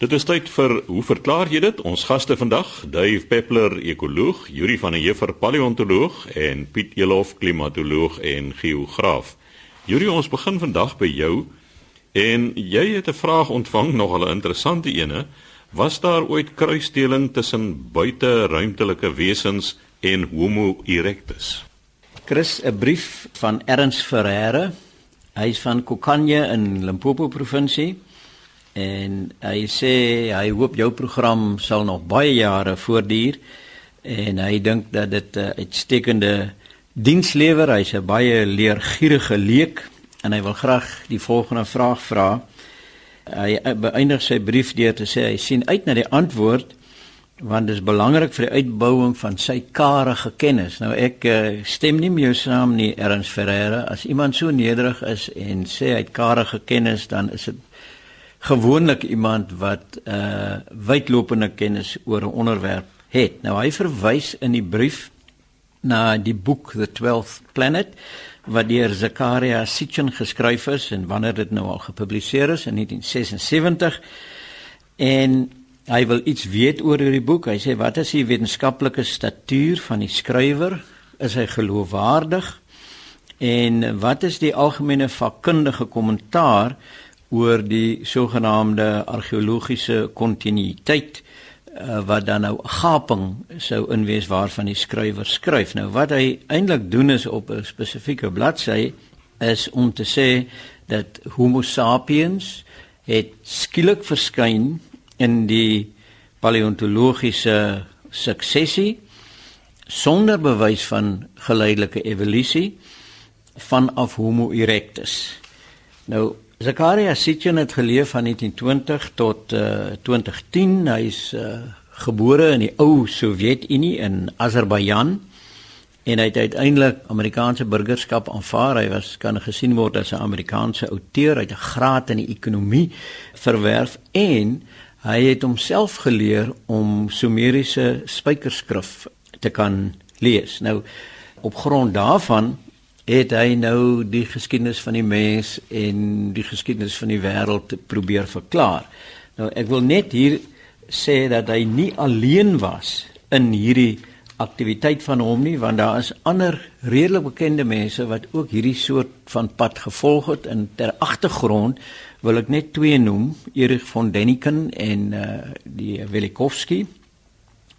Dit is tyd vir hoe verklaar jy dit? Ons gaste vandag, Dave Peppler, ekoloog, Yuri van der Heever, paleontoloog en Piet Elof, klimatoloog en geograaf. Yuri, ons begin vandag by jou en jy het 'n vraag ontvang, nogal 'n interessante ene. Was daar ooit kruisdeling tussen buiteruimtelike wesens en Homo erectus? Chris, 'n brief van Ernst Ferreira. Hy is van Kokanje in Limpopo provinsie en hy sê hy hoop jou program sal nog baie jare voortduur en hy dink dat dit 'n uitstekende diens lewer. Hy's 'n baie leergierige leek en hy wil graag die volgende vraag vra. Hy beëindig sy brief deur te sê hy sien uit na die antwoord want dit is belangrik vir die uitbouing van sy karige kennis. Nou ek uh, stem nie mee saam nie Ernst Ferreira as iemand so nederig is en sê hy het karige kennis dan is dit gewoonlik iemand wat uh wydlopende kennis oor 'n onderwerp het. Nou hy verwys in die brief na die boek The 12th Planet wat deur Zakaria Sitchin geskryf is en wanneer dit nou al gepubliseer is in 1976 en hy wil iets weet oor hierdie boek. Hy sê wat is die wetenskaplike statuur van die skrywer? Is hy geloofwaardig? En wat is die algemene vakkundige kommentaar oor die sogenaamde argeologiese kontinuïteit uh, wat dan nou gaping sou inwees waarvan die skrywer skryf. Nou wat hy eintlik doen is op 'n spesifieke bladsy is om te sê dat Homo sapiens het skielik verskyn in die paleontologiese suksesie sonder bewys van geleidelike evolusie vanaf Homo erectus. Nou Zakaria Sitchin het geleef van 1920 tot uh, 2010. Hy's uh, gebore in die ou Sowjetunie in Azerbeidjan en hy het uiteindelik Amerikaanse burgerskap aanvaar. Hy was kan gesien word as 'n Amerikaanse outeur, hy het 'n graad in die ekonomie verwerf en hy het homself geleer om Sumeriese spykerskrif te kan lees. Nou op grond daarvan het hy nou die geskiedenis van die mens en die geskiedenis van die wêreld probeer verklaar. Nou ek wil net hier sê dat hy nie alleen was in hierdie aktiwiteit van hom nie want daar is ander redelik bekende mense wat ook hierdie soort van pad gevolg het en ter agtergrond wil ek net twee noem Erich von Däniken en uh, die Velikovsky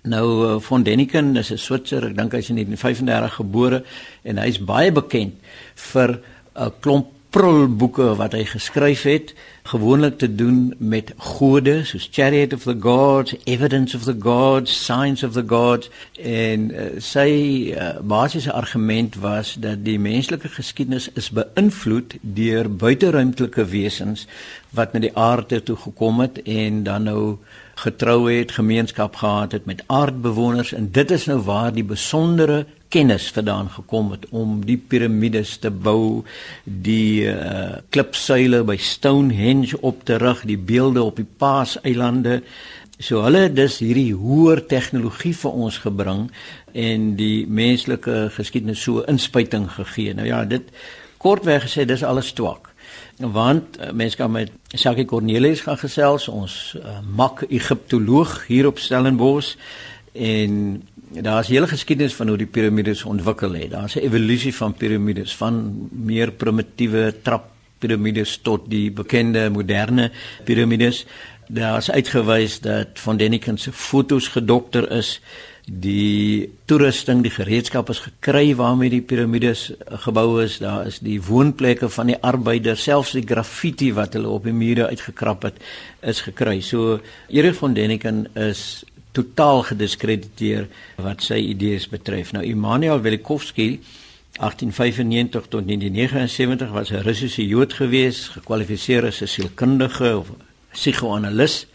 Nou uh, von Deniken is 'n Switser, ek dink hy's in 1935 gebore en hy's baie bekend vir 'n klomp prulboeke wat hy geskryf het, gewoonlik te doen met gode soos Chariot of the Gods, Evidence of the Gods, Signs of the Gods. En uh, sy uh, basiese argument was dat die menslike geskiedenis is beïnvloed deur buiteruimtelike wesens wat na die aarde toe gekom het en dan nou getrou het, gemeenskap gehad het met aardbewoners. En dit is nou waar die besondere kennis vandaan gekom het om die piramides te bou, die uh, klipsuile by Stonehenge op te rig, die beelde op die Paaseilande. So hulle het dus hierdie hoër tegnologie vir ons gebring en die menslike geskiedenis so inspuiting gegee. Nou ja, dit kortweg gesê dis alles twak want uh, mense kan met Sakie Cornelius gaan gesels ons uh, mak Egiptoloog hier op Stellenbosch en daar's 'n hele geskiedenis van hoe die piramides ontwikkel het. Daar's 'n evolusie van piramides van meer primitiewe trap piramides tot die bekende moderne piramides. Daar's uitgewys dat van Deniken se fotos gedokter is die toerusting, die gereedskap is gekry waarmee die piramides gebou is. Daar is die woonplekke van die arbeiders, selfs die graffiti wat hulle op die mure uitgekrap het, is gekry. So Erich von Däniken is totaal gediskrediteer wat sy idees betref. Nou Immanuel Velikovsky 1895 tot 1979 was 'n Russiese Jood gewees, gekwalifiseer as 'n sielkundige of psigoanalis.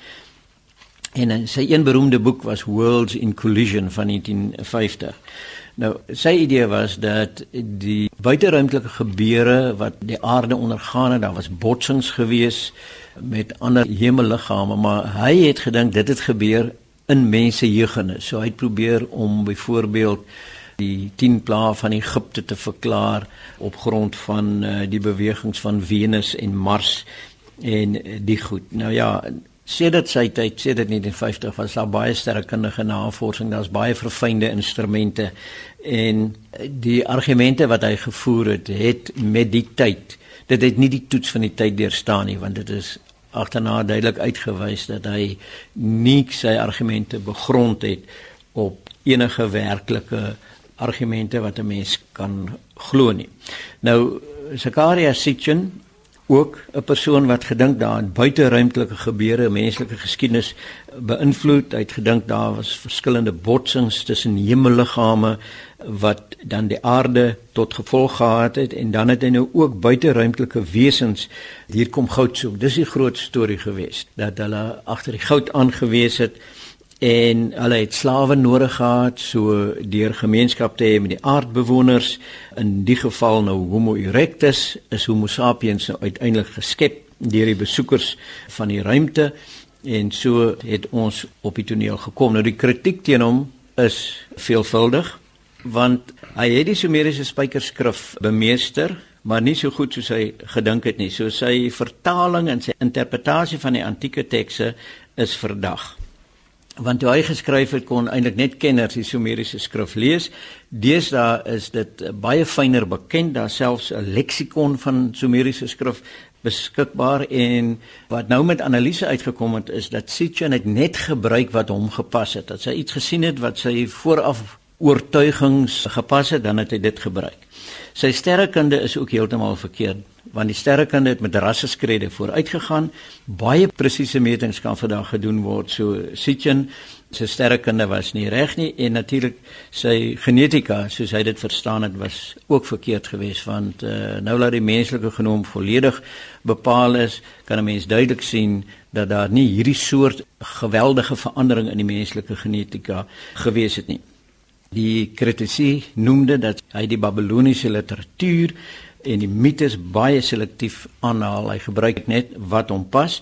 En eh, sy een beroemde boek was Worlds in Collision van 1950. Nou, sy idee was dat die buiteruimtelike gebeure wat die aarde ondergaan het, daar was botsings gewees met ander hemelliggame, maar hy het gedink dit het gebeur in mense jeugene. So hy het probeer om byvoorbeeld die 10 plaae van Egipte te verklaar op grond van uh, die bewegings van Venus en Mars en uh, die goed. Nou ja, Sedert sy tyd, sedert 1950 was daar baie sterrekundige navorsing, daar's baie verfynde instrumente en die argumente wat hy gevoer het, het met die tyd, dit het nie die toets van die tyd deurstaan nie, want dit is agterna duidelik uitgewys dat hy nie sy argumente begrond het op enige werklike argumente wat 'n mens kan glo nie. Nou Zakaria Sitchin ook 'n persoon wat gedink daarin buiteruimtelike gebeure, menslike geskiedenis beïnvloed. Hy het gedink daar was verskillende botsings tussen hemelliggame wat dan die aarde tot gevolg gehad het en dan het hy nou ook buiteruimtelike wesens hier kom goud soek. Dis die groot storie geweest dat hulle agter die goud aangewees het en hulle het slawe nodig gehad so deur gemeenskap te hê met die aardbewoners. In die geval nou homo erectus is homo sapiens nou uiteindelik geskep deur die besoekers van die ruimte. En so het ons op die toneel gekom. Nou die kritiek teen hom is veelvuldig want hy het die sumeriese spykerskrif bemeester maar nie so goed soos hy gedink het nie. So sy vertaling en sy interpretasie van die antieke tekste is verdag want toe hy geskryf het kon eintlik net kenners die Sumeriese skrif lees. Deesdae is dit baie fyner bekend, daar selfs 'n leksikon van Sumeriese skrif beskikbaar en wat nou met analise uitgekom het is dat Sitchin het net gebruik wat hom gepas het. Dat sy iets gesien het wat sy vooraf oortuigings gepas het, dan het hy dit gebruik. Sy sterrekunde is ook heeltemal verkeerd want die sterrekunde het met rasseskrede vooruitgegaan. Baie presiese metings kan vandag gedoen word. So Sitchin se sterrekunde was nie reg nie en natuurlik sy genetika, soos hy dit verstaan het, was ook verkeerd geweest want uh, nou dat die menslike genoom volledig bepaal is, kan 'n mens duidelik sien dat daar nie hierdie soort geweldige verandering in die menslike genetika gewees het nie. Die kritisie noemde dat hy die Babiloniese literatuur en die mites baie selektief aanhaal. Hy gebruik net wat hom pas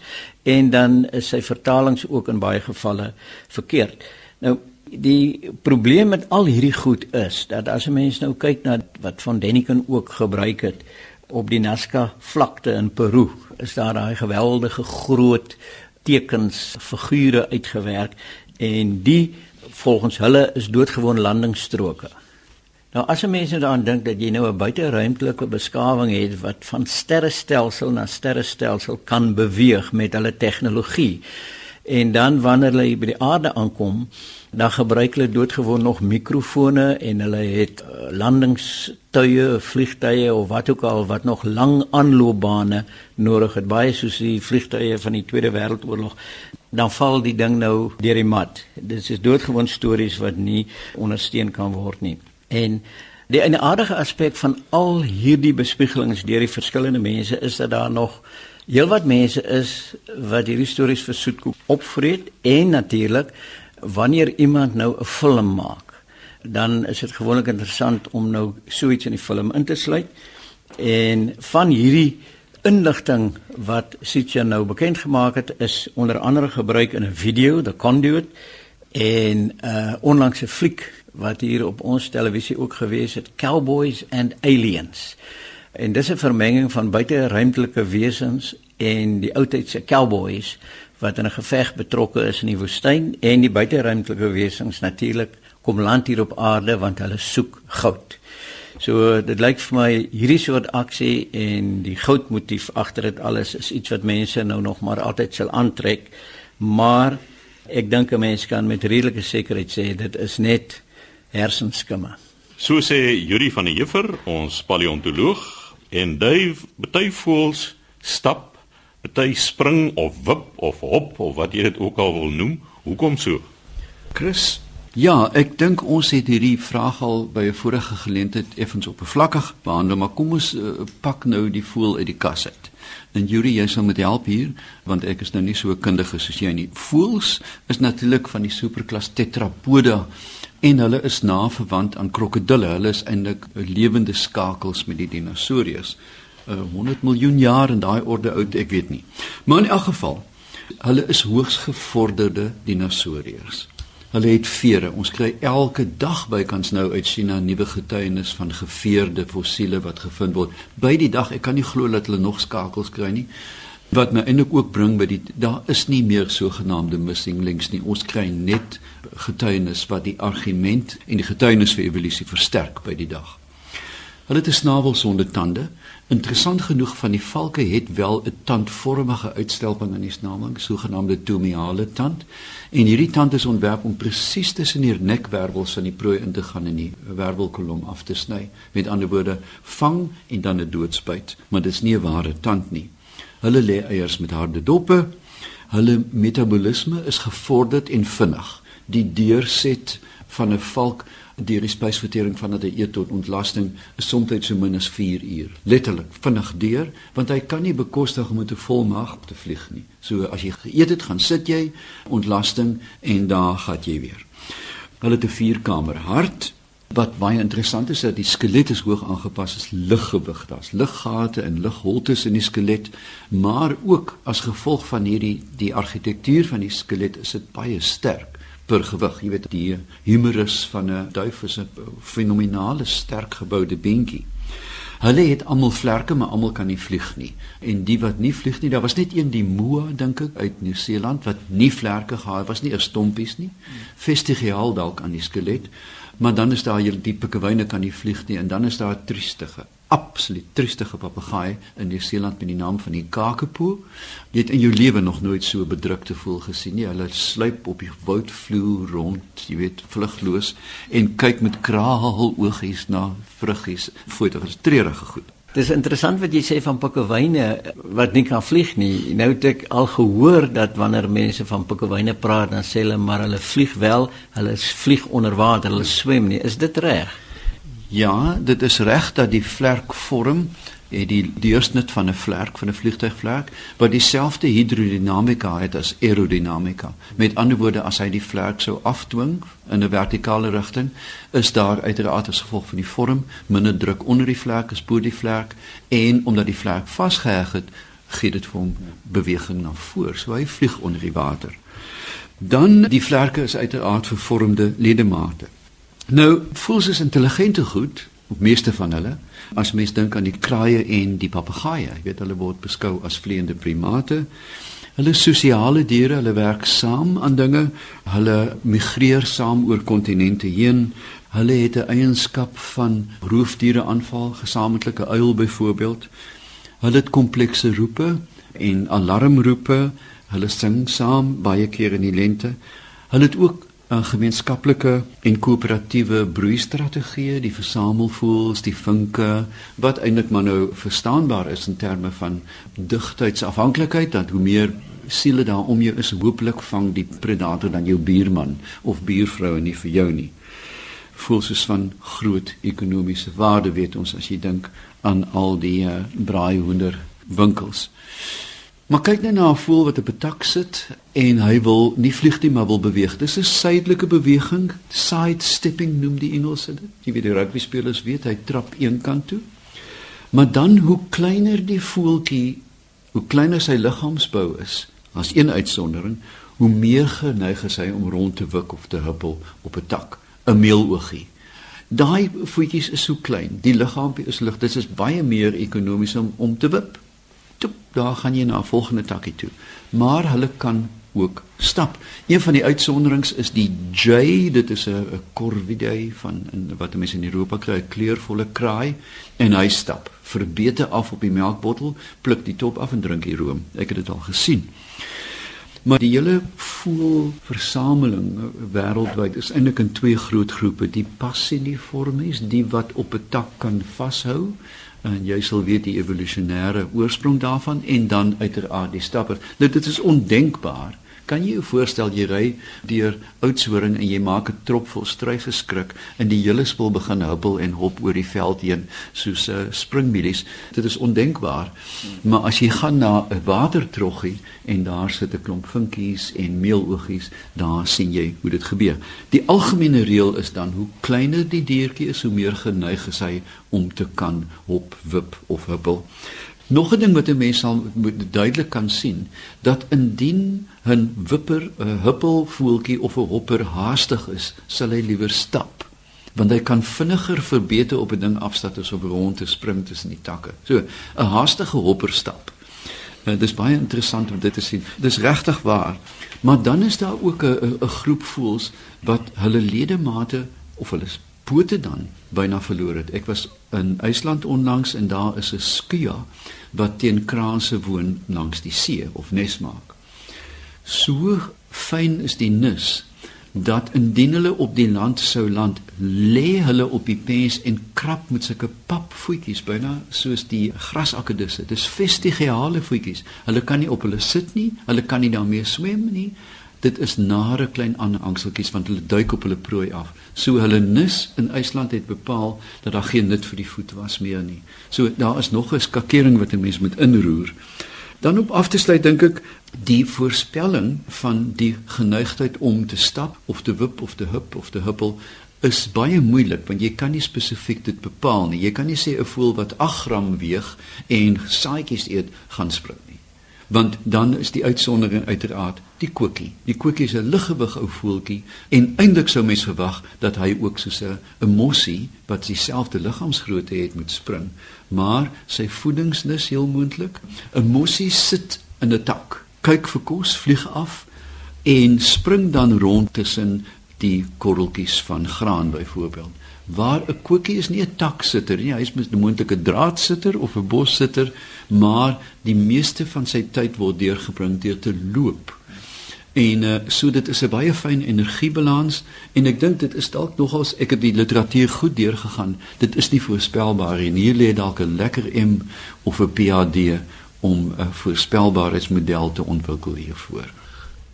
en dan is sy vertalings ook in baie gevalle verkeerd. Nou die probleem met al hierdie goed is dat as 'n mens nou kyk na wat van Deniken ook gebruik het op die Nazca vlakte in Peru, is daar daai geweldige groot tekens figure uitgewerk en die volgens hulle is doodgewone landingsstroke. Nou as 'n mens nou daaraan dink dat jy nou 'n buiteruimtelike beskawing het wat van sterrestelsel na sterrestelsel kan beweeg met hulle tegnologie. En dan wanneer hulle by die aarde aankom, dan gebruik hulle doodgewoon nog mikrofone en hulle het uh, landingstuie, vliegtuie of wat ook al wat nog lang aanloopbane nodig het, baie soos die vliegtuie van die Tweede Wêreldoorlog dan val die ding nou deur die mat. Dit is doodgewoon stories wat nie ondersteun kan word nie. En die ene aardige aspek van al hierdie bespiegelings deur die verskillende mense is dat daar nog heelwat mense is wat hierdie stories vir soetkoek opvreet en natuurlik wanneer iemand nou 'n film maak dan is dit gewoonlik interessant om nou so iets in die film in te sluit en van hierdie inligting wat Sitja nou bekend gemaak het is onder andere gebruik in 'n video The Conduit en 'n uh, onlangse fliek wat hier op ons televisie ook gewees het Cowboys and Aliens. En dis 'n vermenging van buiteruimtelike wesens en die oudtydse cowboys wat in 'n geveg betrokke is in die woestyn en die buiteruimtelike wesens natuurlik kom land hier op aarde want hulle soek goud. So dit lyk vir my hierdie soort aksie en die goudmotief agter dit alles is iets wat mense nou nog maar altyd sal aantrek. Maar ek dink 'n mens kan met redelike sekerheid sê dit is net hersenskimme. So sê Yuri van der Heever, ons paleontoloog, en Dave betuivoels stap, bety spring of wip of hop of wat jy dit ook al wil noem. Hoekom so? Chris Ja, ek dink ons het hierdie vraag al by 'n vorige geleentheid effens oppervlakkig behandel, maar kom ons uh, pak nou die voël uit die kas uit. En Yuri, jy sal met help hier, want ek is nou nie so kundig soos jy nie. Voëls is natuurlik van die superklas Tetrapoda en hulle is na verwant aan krokodille. Hulle is eintlik lewende skakels met die dinosourus. Uh, 100 miljoen jaar in daai orde oud, ek weet nie. Maar in elk geval, hulle is hoogs gevorderde dinosourus. Hulle het vere. Ons kry elke dag bykans nou uit China nuwe getuienis van geveerde fossiele wat gevind word. By die dag, ek kan nie glo dat hulle nog skakels kry nie. Wat my eintlik ook bring by die daar is nie meer sogenaamde missing links nie. Ons kry net getuienis wat die argument en die getuienis vir evolusie versterk by die dag. Hulle het 'n snavel sonder tande. Interessant genoeg van die valke het wel 'n tandvormige uitstelping in die snavel, sogenaamde tomiale tand. En hierdie tand is ontwerp om presies tussen die nekwervels van die prooi in te gaan en die wervelkolom af te sny. Met ander woorde, vang en dan 'n doodspuit, maar dit is nie 'n ware tand nie. Hulle lê eiers met harde doppe. Hulle metabolisme is gevorderd en vinnig. Die deurset van 'n valk deur die spysvertering van dat hy eet tot ontlasting is soms so min as 4 uur. Letterlik vinnig deur want hy kan nie bekostig om met 'n vol maag te vlieg nie. So as jy geëet het, gaan sit jy ontlasting en daar gaan jy weer. Hulle 'n vierkamer hart wat baie interessant is dat die skelet is hoog aangepas is liggewig. Daar's liggate en ligholtes in die skelet, maar ook as gevolg van hierdie die argitektuur van die skelet is dit baie sterk per gewig. Jy weet die humerus van 'n duif is 'n fenominale sterk geboude beentjie. Hulle het almal vlerke, maar almal kan nie vlieg nie. En die wat nie vlieg nie, daar was net een die moa dink ek uit Nieu-Seeland wat nie vlerke gehad was nie, eers stompies nie. Vestigiaal dalk aan die skelet, maar dan is daar hier die pikkewyne kan nie vlieg nie en dan is daar 'n triestige absoluut triestige papegaai in Nieu-Seeland met die naam van die kakapo. Jy het in jou lewe nog nooit so bedrukte voel gesien nie. Hulle sluip op die woudvloer rond, jy weet, vlugloos en kyk met kraal oogies na vruggies. Foto, dit is treurige goed. Dis interessant wat jy sê van pikkewyne wat nie kan vlieg nie. Nou het ek al gehoor dat wanneer mense van pikkewyne praat, dan sê hulle maar hulle vlieg wel, hulle vlieg onder water, hulle swem nie. Is dit reg? Ja, dit is reg dat die vlerkvorm het die deursnit van 'n vlerk van 'n vliegtuigvlerk wat dieselfde hidrodinamika het as aerodinamika. Met ander woorde, as hy die vlerk sou afdwing in 'n vertikale rigting, is daar uiteraard as gevolg van die vorm minder druk onder die vlerk as bo die vlerk en omdat die vlerk vasgeheg het, gee dit vir hom beweging na voor, so hy vlieg onder die water. Dan die vlerke is uiteraard vervormde ledemate. Nou, voels is intelligente goed, op meeste van hulle. As mens dink aan die kraaie en die papegaaie, jy weet hulle word beskou as vleiende primate. Hulle sosiale diere, hulle werk saam aan dinge. Hulle migreer saam oor kontinente heen. Hulle het 'n eienskap van roofdiere aanval, gesamentlike uil byvoorbeeld. Hulle het komplekse roepe en alarmroepe. Hulle sing saam baie keer in die lente. Hulle het ook 'n gemeenskaplike en koöperatiewe broeistrategie, die versamelvoels, die vinke wat eintlik maar nou verstaanbaar is in terme van digtheidsafhanklikheid dat hoe meer siele daar om jou is, hopelik vang die predator dan jou buurman of buurvrou nie vir jou nie. Voels is van groot ekonomiese waarde weet ons as jy dink aan al die uh, braaihoender winkels. Maar kyk net na 'n voël wat op 'n tak sit en hy wil nie vlieg nie, maar wil beweeg. Dis 'n suidelike beweging, side stepping noem die Engelse dit. Jy weet die rugby spelers weet hy trap een kant toe. Maar dan hoe kleiner die voeltjie, hoe kleiner sy liggaamsbou is, as een uitsondering, hoe meer geneig is hy om rond te wik of te huppel op 'n tak, 'n meeloogie. Daai voetjies is so klein, die liggaampie is lig, dit is baie meer ekonomies om om te wip daar gaan jy na 'n volgende takkie toe. Maar hulle kan ook stap. Een van die uitsonderings is die jay, dit is 'n corvidae van in wat mense in Europa kry, 'n kleurvolle kraai en hy stap verbete af op die melkbottel, pluk die top af en drink die room. Ek het dit al gesien. Maar die hele voelversameling wêreldwyd is eintlik in twee groot groepe, die passiniformes, die wat op 'n tak kan vashou en jy sal weet die evolusionêre oorsprong daarvan en dan uiteraard die stapper. Nou dit is ondenkbaar Kan jy jou voorstel jy ry deur Oudtshoorn en jy maak 'n trop vol struisgeskrik en die hele spul begin huppel en hop oor die veld heen soos 'n uh, springmilies. Dit is ondenkbaar. Maar as jy gaan na 'n watertroggie en daar sit 'n klomp vinkies en meeloogies, daar sien jy hoe dit gebeur. Die algemene reël is dan hoe kleiner die diertjie is, hoe meer geneig is hy om te kan hop, wip of huppel. Nog 'n ding wat 'n mens sal moet duidelik kan sien, dat indien 'n wipper, 'n huppelvoeltjie of 'n hopper haastig is, sal hy liewer stap, want hy kan vinniger verbeter op 'n ding afstap as op rond te spring tussen die takke. So, 'n haastige hopper stap. Uh, dis baie interessant om dit te sien. Dis regtig waar. Maar dan is daar ook 'n 'n groep voels wat hulle ledemate of hulle pote dan byna verloor het. Ek was in IJsland onlangs en daar is 'n skua wat teen kraanse woon langs die see of nes maak. So fyn is die nis dat indien hulle op die land sou land, lê hulle op die pens en krap met sulke papvoetjies byna soos die grasakkedisse. Dis vestigiale voetjies. Hulle kan nie op hulle sit nie, hulle kan nie daarmee swem nie. Dit is nare klein aanhangseltjies want hulle duik op hulle prooi af. So hulle nis in IJsland het bepaal dat daar geen nut vir die voet was meer nie. So daar is nog 'n skakering wat 'n mens moet inroer. Dan op af te sluit dink ek die voorspelling van die geneigtheid om te stap of te wip of te hup of te huppel is baie moeilik want jy kan nie spesifiek dit bepaal nie. Jy kan nie sê 'n voël wat 8 gram weeg en saaitjies eet gaan spring nie. Want dan is die uitsondering uiteraard die koekie. Die koekie is 'n liggewig ou voeltjie en eintlik sou mens verwag dat hy ook soos 'n mossie wat dieselfde liggaamsgrootte het moet spring maar sy voedingsnis heel moontlik. 'n Mossie sit in 'n tak, kyk vir kos, vlieg af en spring dan rond tussen die korreltjies van graan byvoorbeeld. Waar 'n koekie is nie 'n taksitter nie, hy is 'n moontlike draadsitter of 'n bossitter, maar die meeste van sy tyd word deurgebring deur te loop. En uh, so dit is 'n baie fyn energiebalans en ek dink dit is dalk nogals ek het die literatuur goed deurgegaan. Dit is nie voorspelbaar nie. Hier lê dalk 'n lekker M of 'n PhD om 'n voorspelbaarheidsmodel te ontwikkel hiervoor.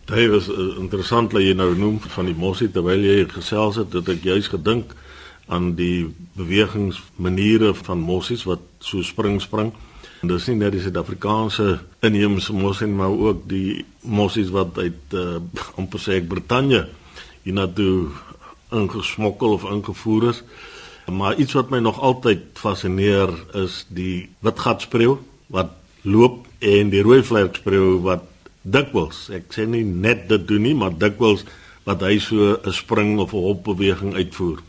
Dit was uh, interessant dat jy nou noem van die mossie terwyl jy gesels het dat ek juis gedink aan die bewegingsmaniere van mossies wat so spring spring. En dis nie net die Suid-Afrikaanse inheemse mossie maar ook die mossies wat uit uh, amper sê ek Brittanje hiernatoe ingesmokkel of ingevoer is. Maar iets wat my nog altyd fascineer is die witgatspreeu wat loop en die rooi vlerkspreeu wat dikwels, ek sê nie net dit doen nie, maar dikwels wat hy so 'n spring of 'n hopbeweging uitvoer.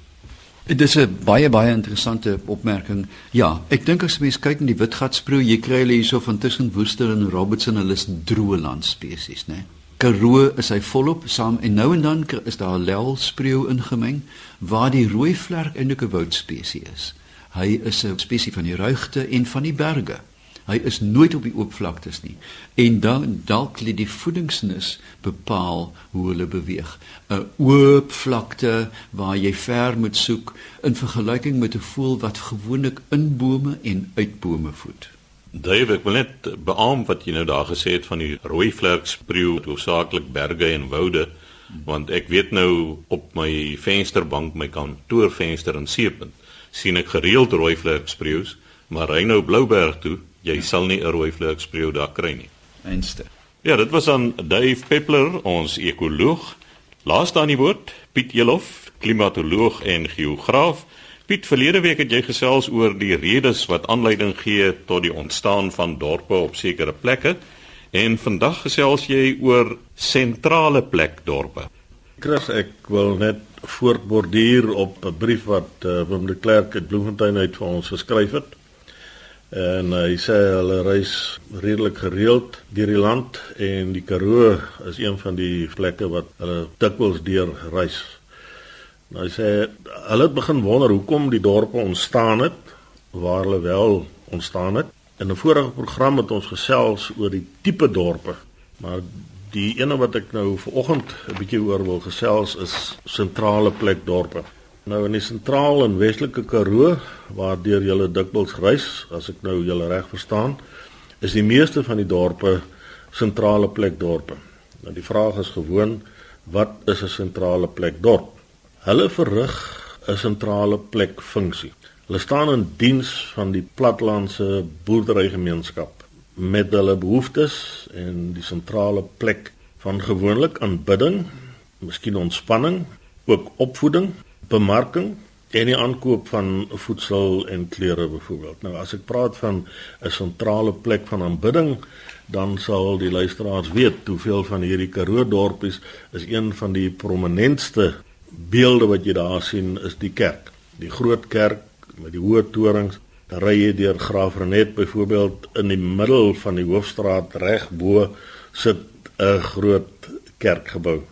Dit is 'n baie baie interessante opmerking. Ja, ek dink as mens kyk na die witgatsproe, jy kry hulle hierso van tussen Woester en Robertson, hulle is droë landspesies, né? Karoo is hy volop saam en nou en dan is daar lelspreeu ingemeng waar die rooi vlerk eintlik 'n woudspesies is. Hy is 'n spesies van die ruigte en van die berge. Hy is nooit op die oop vlaktes nie. En dan dalk lê die voedingsnis bepaal hoe hulle beweeg. 'n Oop vlakte waar jy ver moet soek in vergelyking met 'n voël wat gewoonlik in bome en uit bome voed. Dave, ek wil net beamoen wat jy nou daar gesê het van die rooi vlerkspreeu, hoofsaaklik berge en woude, want ek weet nou op my vensterbank, my kantoorvenster in Seepunt, sien ek gereeld rooi vlerkspreeus, maar ry nou Blouberg toe jy sal nie 'n rooi vlerkspreeu daar kry nie. Einste. Ja, dit was aan Dave Peppler, ons ekoloog. Laaste aan die woord, Piet Jelof, klimatoloog en geograaf. Piet, verlede week het jy gesels oor die redes wat aanleiding gee tot die ontstaan van dorpe op sekere plekke en vandag gesels jy oor sentrale plek dorpe. Chris, ek wil net voortborduur op 'n brief wat uh, Wim de Klerk uit Bloemfontein uit vir ons geskryf het en uh, hy sê hulle reis redelik gereeld deur die land en die Karoo is een van die plekke wat hulle dikwels deur reis. Nou hy sê hulle het begin wonder hoekom die dorpe ontstaan het waar hulle wel ontstaan het. In 'n vorige program het ons gesels oor die tipe dorpe, maar die ene wat ek nou vanoggend 'n bietjie oor wil gesels is sentrale plek dorpe. Nou in die sentraal en westelike Karoo waardeur jy dikwels reis, as ek nou julle reg verstaan, is die meeste van die dorpe sentrale plek dorpe. Nou die vraag is gewoon, wat is 'n sentrale plek dorp? Hulle verrig 'n sentrale plek funksie. Hulle staan in diens van die platlandse boerderygemeenskap met hulle behoeftes en die sentrale plek van gewoonlik aanbidding, miskien ontspanning, ook opvoeding bemarking en die aankoop van voedsel en klere byvoorbeeld. Nou as ek praat van 'n sentrale plek van aanbidding, dan sal die luisteraars weet hoeveel van hierdie Karoo dorpies is een van die prominentste beelde wat jy daar sien is die kerk. Die groot kerk met die hoë torings ry jy deur Graafrenet byvoorbeeld in die middel van die hoofstraat reg bo sit 'n groot kerkgebou.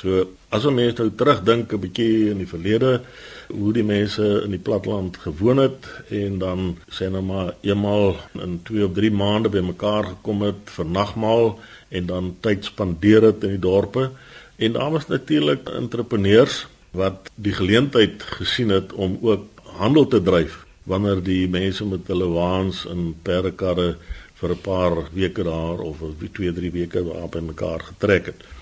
So as 'n mens nou terugdink 'n bietjie in die verlede hoe die mense in die platteland gewoon het en dan sê nou maar eenmal in 2 of 3 maande bymekaar gekom het vir nagmaal en dan tyd spandeer het in die dorpe en daar was natuurlik entrepreneurs wat die geleentheid gesien het om ook handel te dryf wanneer die mense met hulle waans in perdekarre vir 'n paar weke daar of 2 3 weke daar by mekaar getrek het.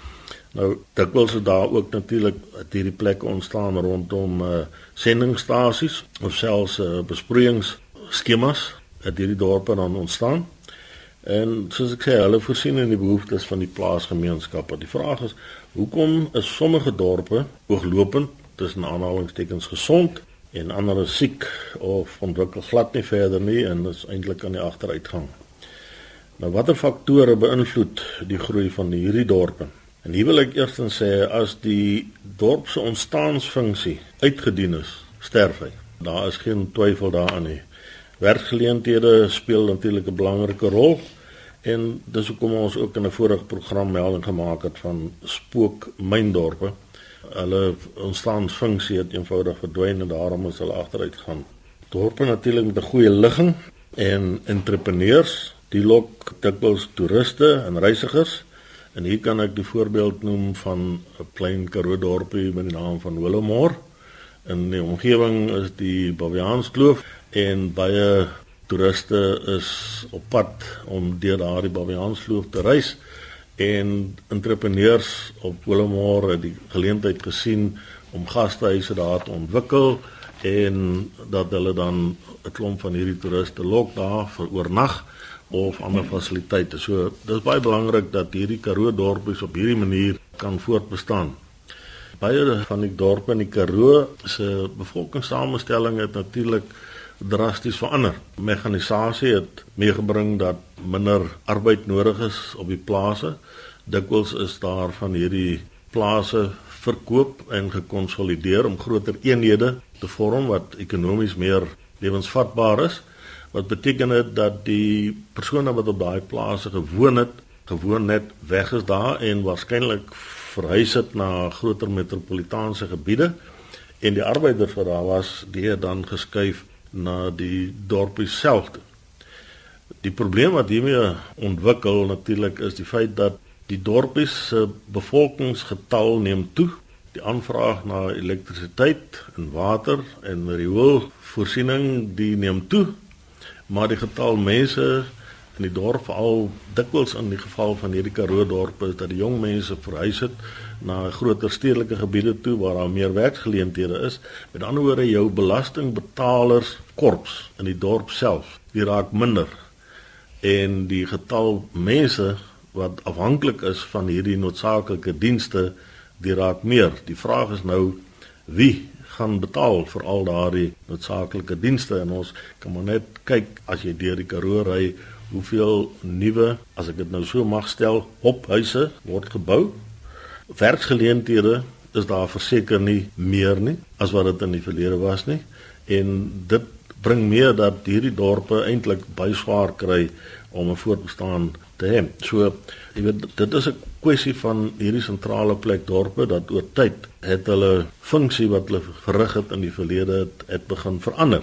Nou dikwels het daar ook natuurlik hierdie plekke ontstaan rondom uh, sendingstasies of selfs uh, besproeiingsskemas het hierdie dorpe dan ontstaan. En soos ek sê, hulle voorsien in die behoeftes van die plaasgemeenskappe. Die vraag is, hoekom is sommige dorpe ooglopend tussen aanhalingstekens gesond en ander is siek of ontwikkel glad nie verder nie en is eintlik aan die agteruitgang. Nou watter faktore beïnvloed die groei van hierdie dorpe? En hier wil ek eers sê as die dorp se ontstaansfunksie uitgedien is, sterf hy. Daar is geen twyfel daaraan nie. Werkgeleenthede speel natuurlik 'n belangrike rol en dis hoekom ons ook in 'n vorige program melding gemaak het van spook myndorpe hulle ontstaansfunksie het eenvoudig verdwyn en daarom is hulle agteruit gegaan. Dorpe natuurlik met 'n goeie ligging en entrepreneurs, die lok dikwels toeriste en reisigers. En hier kan ek die voorbeeld noem van 'n klein Karoo dorpie met die naam van Willowmore. In die omgewing is die Baviaanskloof en baie toeriste is op pad om deur daardie Baviaanskloof te reis en entrepreneurs op Willowmore het die geleentheid gesien om gastehuise daar te ontwikkel en dat hulle dan 'n klomp van hierdie toeriste lok daar vir oornag of ander fasiliteite. So dis baie belangrik dat hierdie Karoo dorpies op hierdie manier kan voortbestaan. Baie van die dorpe in die Karoo se bevolkingssamestelling het natuurlik drasties verander. Mekanisasie het meegebring dat minder arbeid nodig is op die plase. Dikwels is daar van hierdie plase verkoop en gekonsolideer om groter eenhede te vorm wat ekonomies meer lewensvatbaar is. Wat beteken dit dat die persone wat op daai plase gewoon het, gewoon net weg is daar en waarskynlik verhuis het na groter metropolitaanse gebiede en die arbeiders wat daar was, die het dan geskuif na die dorpie self. Die probleem wat hiermee ontwikkel natuurlik is die feit dat die dorpie se bevolkingsgetal neem toe. Die aanvraag na elektrisiteit en water en rioolvoorsiening die neem toe. Maar die getal mense in die dorp al dikwels in die geval van hierdie Karoo dorpe is dat die jong mense verhuis het na groter stedelike gebiede toe waar daar meer werksgeleenthede is. Met ander woorde jou belastingbetalers korps in die dorp self, die raak minder. En die getal mense wat afhanklik is van hierdie noodsaaklike dienste, die raak meer. Die vraag is nou wie gaan betaal vir al daardie noodsaaklike dienste? En ons kan maar net kyk as jy deur die Karoo ry hoeveel nuwe as ek dit nou so mag stel ophuise word gebou. Werksgeleenthede is daar verseker nie meer nie as wat dit in die verlede was nie. En dit bring meer dat hierdie dorpe eintlik baie swaar kry om 'n voortbestaan te hê. So jy weet dit is 'n kwessie van hierdie sentrale plek dorpe dat oor tyd het hulle funksie wat hulle verrig het in die verlede het, het begin verander.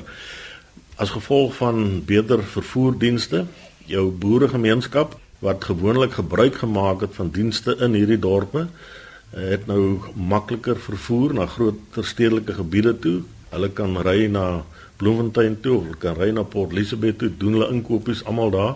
As gevolg van beter vervoerdienste, jou boeregemeenskap wat gewoonlik gebruik gemaak het van dienste in hierdie dorpe het nou makliker vervoer na groter stedelike gebiede toe. Hulle kan ry na Bloemfontein toe, hulle kan ry na Port Elizabeth toe, doen hulle inkopies almal daar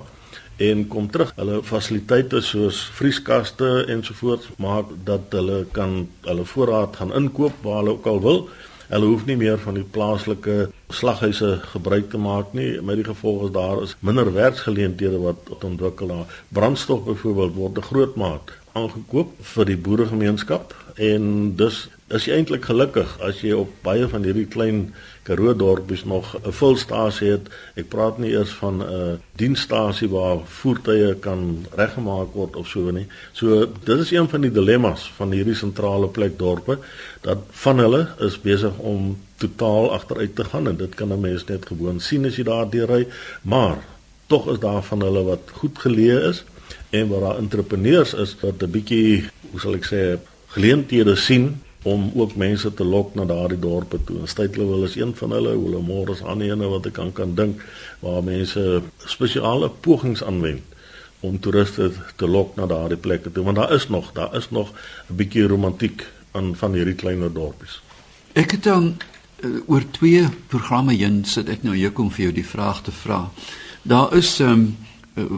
en kom terug. Hulle fasiliteite soos vrieskaste ensovoorts maak dat hulle kan hulle voorraad gaan inkoop waar hulle ook al wil. Hulle hoef nie meer van die plaaslike slaghuise gebruik te maak nie. Met die gevolg is daar is minder werksgeleenthede wat ontwikkel daar. Brandstof byvoorbeeld word 'n groot maat aangekoop vir die boeregemeenskap en dus is jy eintlik gelukkig as jy op baie van hierdie klein Karoo dorpies nog 'n volstasie het. Ek praat nie eers van 'n diensstasie waar voertuie kan reggemaak word of so nie. So dit is een van die dilemmas van hierdie sentrale plek dorpe dat van hulle is besig om totaal agteruit te gaan en dit kan 'n mens net gewoon sien as jy daar deurry, maar tog is daar van hulle wat goed geleë is en waar daar entrepreneurs is wat 'n bietjie, hoe sal ek sê, geleenthede sien om ook mense te lok na daardie dorpe toe. En Stytlewil is een van hulle, hulle môre is ander ene wat ek kan kan dink waar mense spesiale pogings aanwend om toeriste te lok na daardie plekke toe want daar is nog daar is nog 'n bietjie romantiek aan van hierdie kleiner dorpies. Ek het dan uh, oor twee programme heen sit ek nou hier kom vir jou die vraag te vra. Daar is um,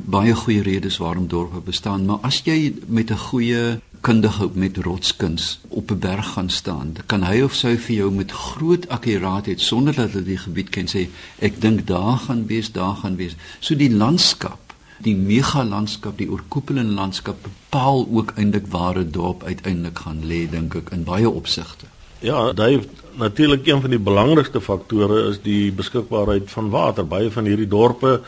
baie goeie redes waarom dorpe bestaan, maar as jy met 'n goeie kundige met rotskuns op 'n berg gaan staan, kan hy of sy vir jou met groot akkuraatheid sonder dat hulle die gebied ken sê ek dink daar gaan wees, daar gaan wees. So die landskap, die mega landskap, die oorkoepelende landskap bepaal ook eintlik waar 'n dorp uiteindelik gaan lê dink ek in baie opsigte. Ja, daai natuurlik een van die belangrikste faktore is die beskikbaarheid van water. Baie van hierdie dorpe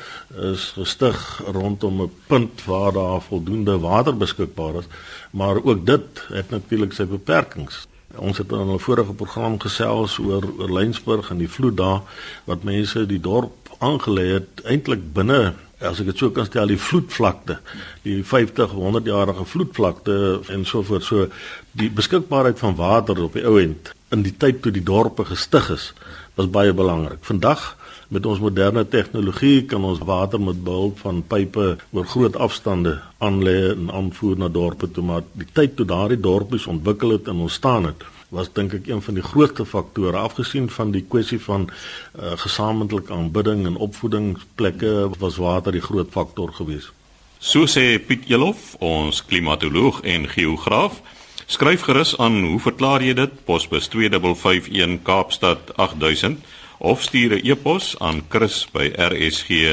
is gestig rondom 'n punt waar daar voldoende water beskikbaar is, maar ook dit het natuurlik sy beperkings. Ons het in 'n vorige program gesels oor oor Lensburg en die vloed daar wat mense die dorp aangelê het eintlik binne as ek dit so kan stel die vloedvlakte die 50 100 jarige vloedvlakte en so voort. So die beskikbaarheid van water op die ou end in die tyd toe die dorpe gestig is was baie belangrik. Vandag met ons moderne tegnologie kan ons water met behulp van pipe oor groot afstande aanlê en aanvoer na dorpe toe maar die tyd toe daardie dorpies ontwikkel het en ontstaan het was dink ek een van die grootste faktore afgesien van die kwessie van uh, gesamentlike aanbidding en opvoedingsplekke was water die groot faktor geweest. So sê Piet Elof, ons klimatoloog en geograaf. Skryf gerus aan, hoe verklaar jy dit? Posbus 2551 Kaapstad 8000 of stuur 'n e-pos aan chris@rsg.co.za.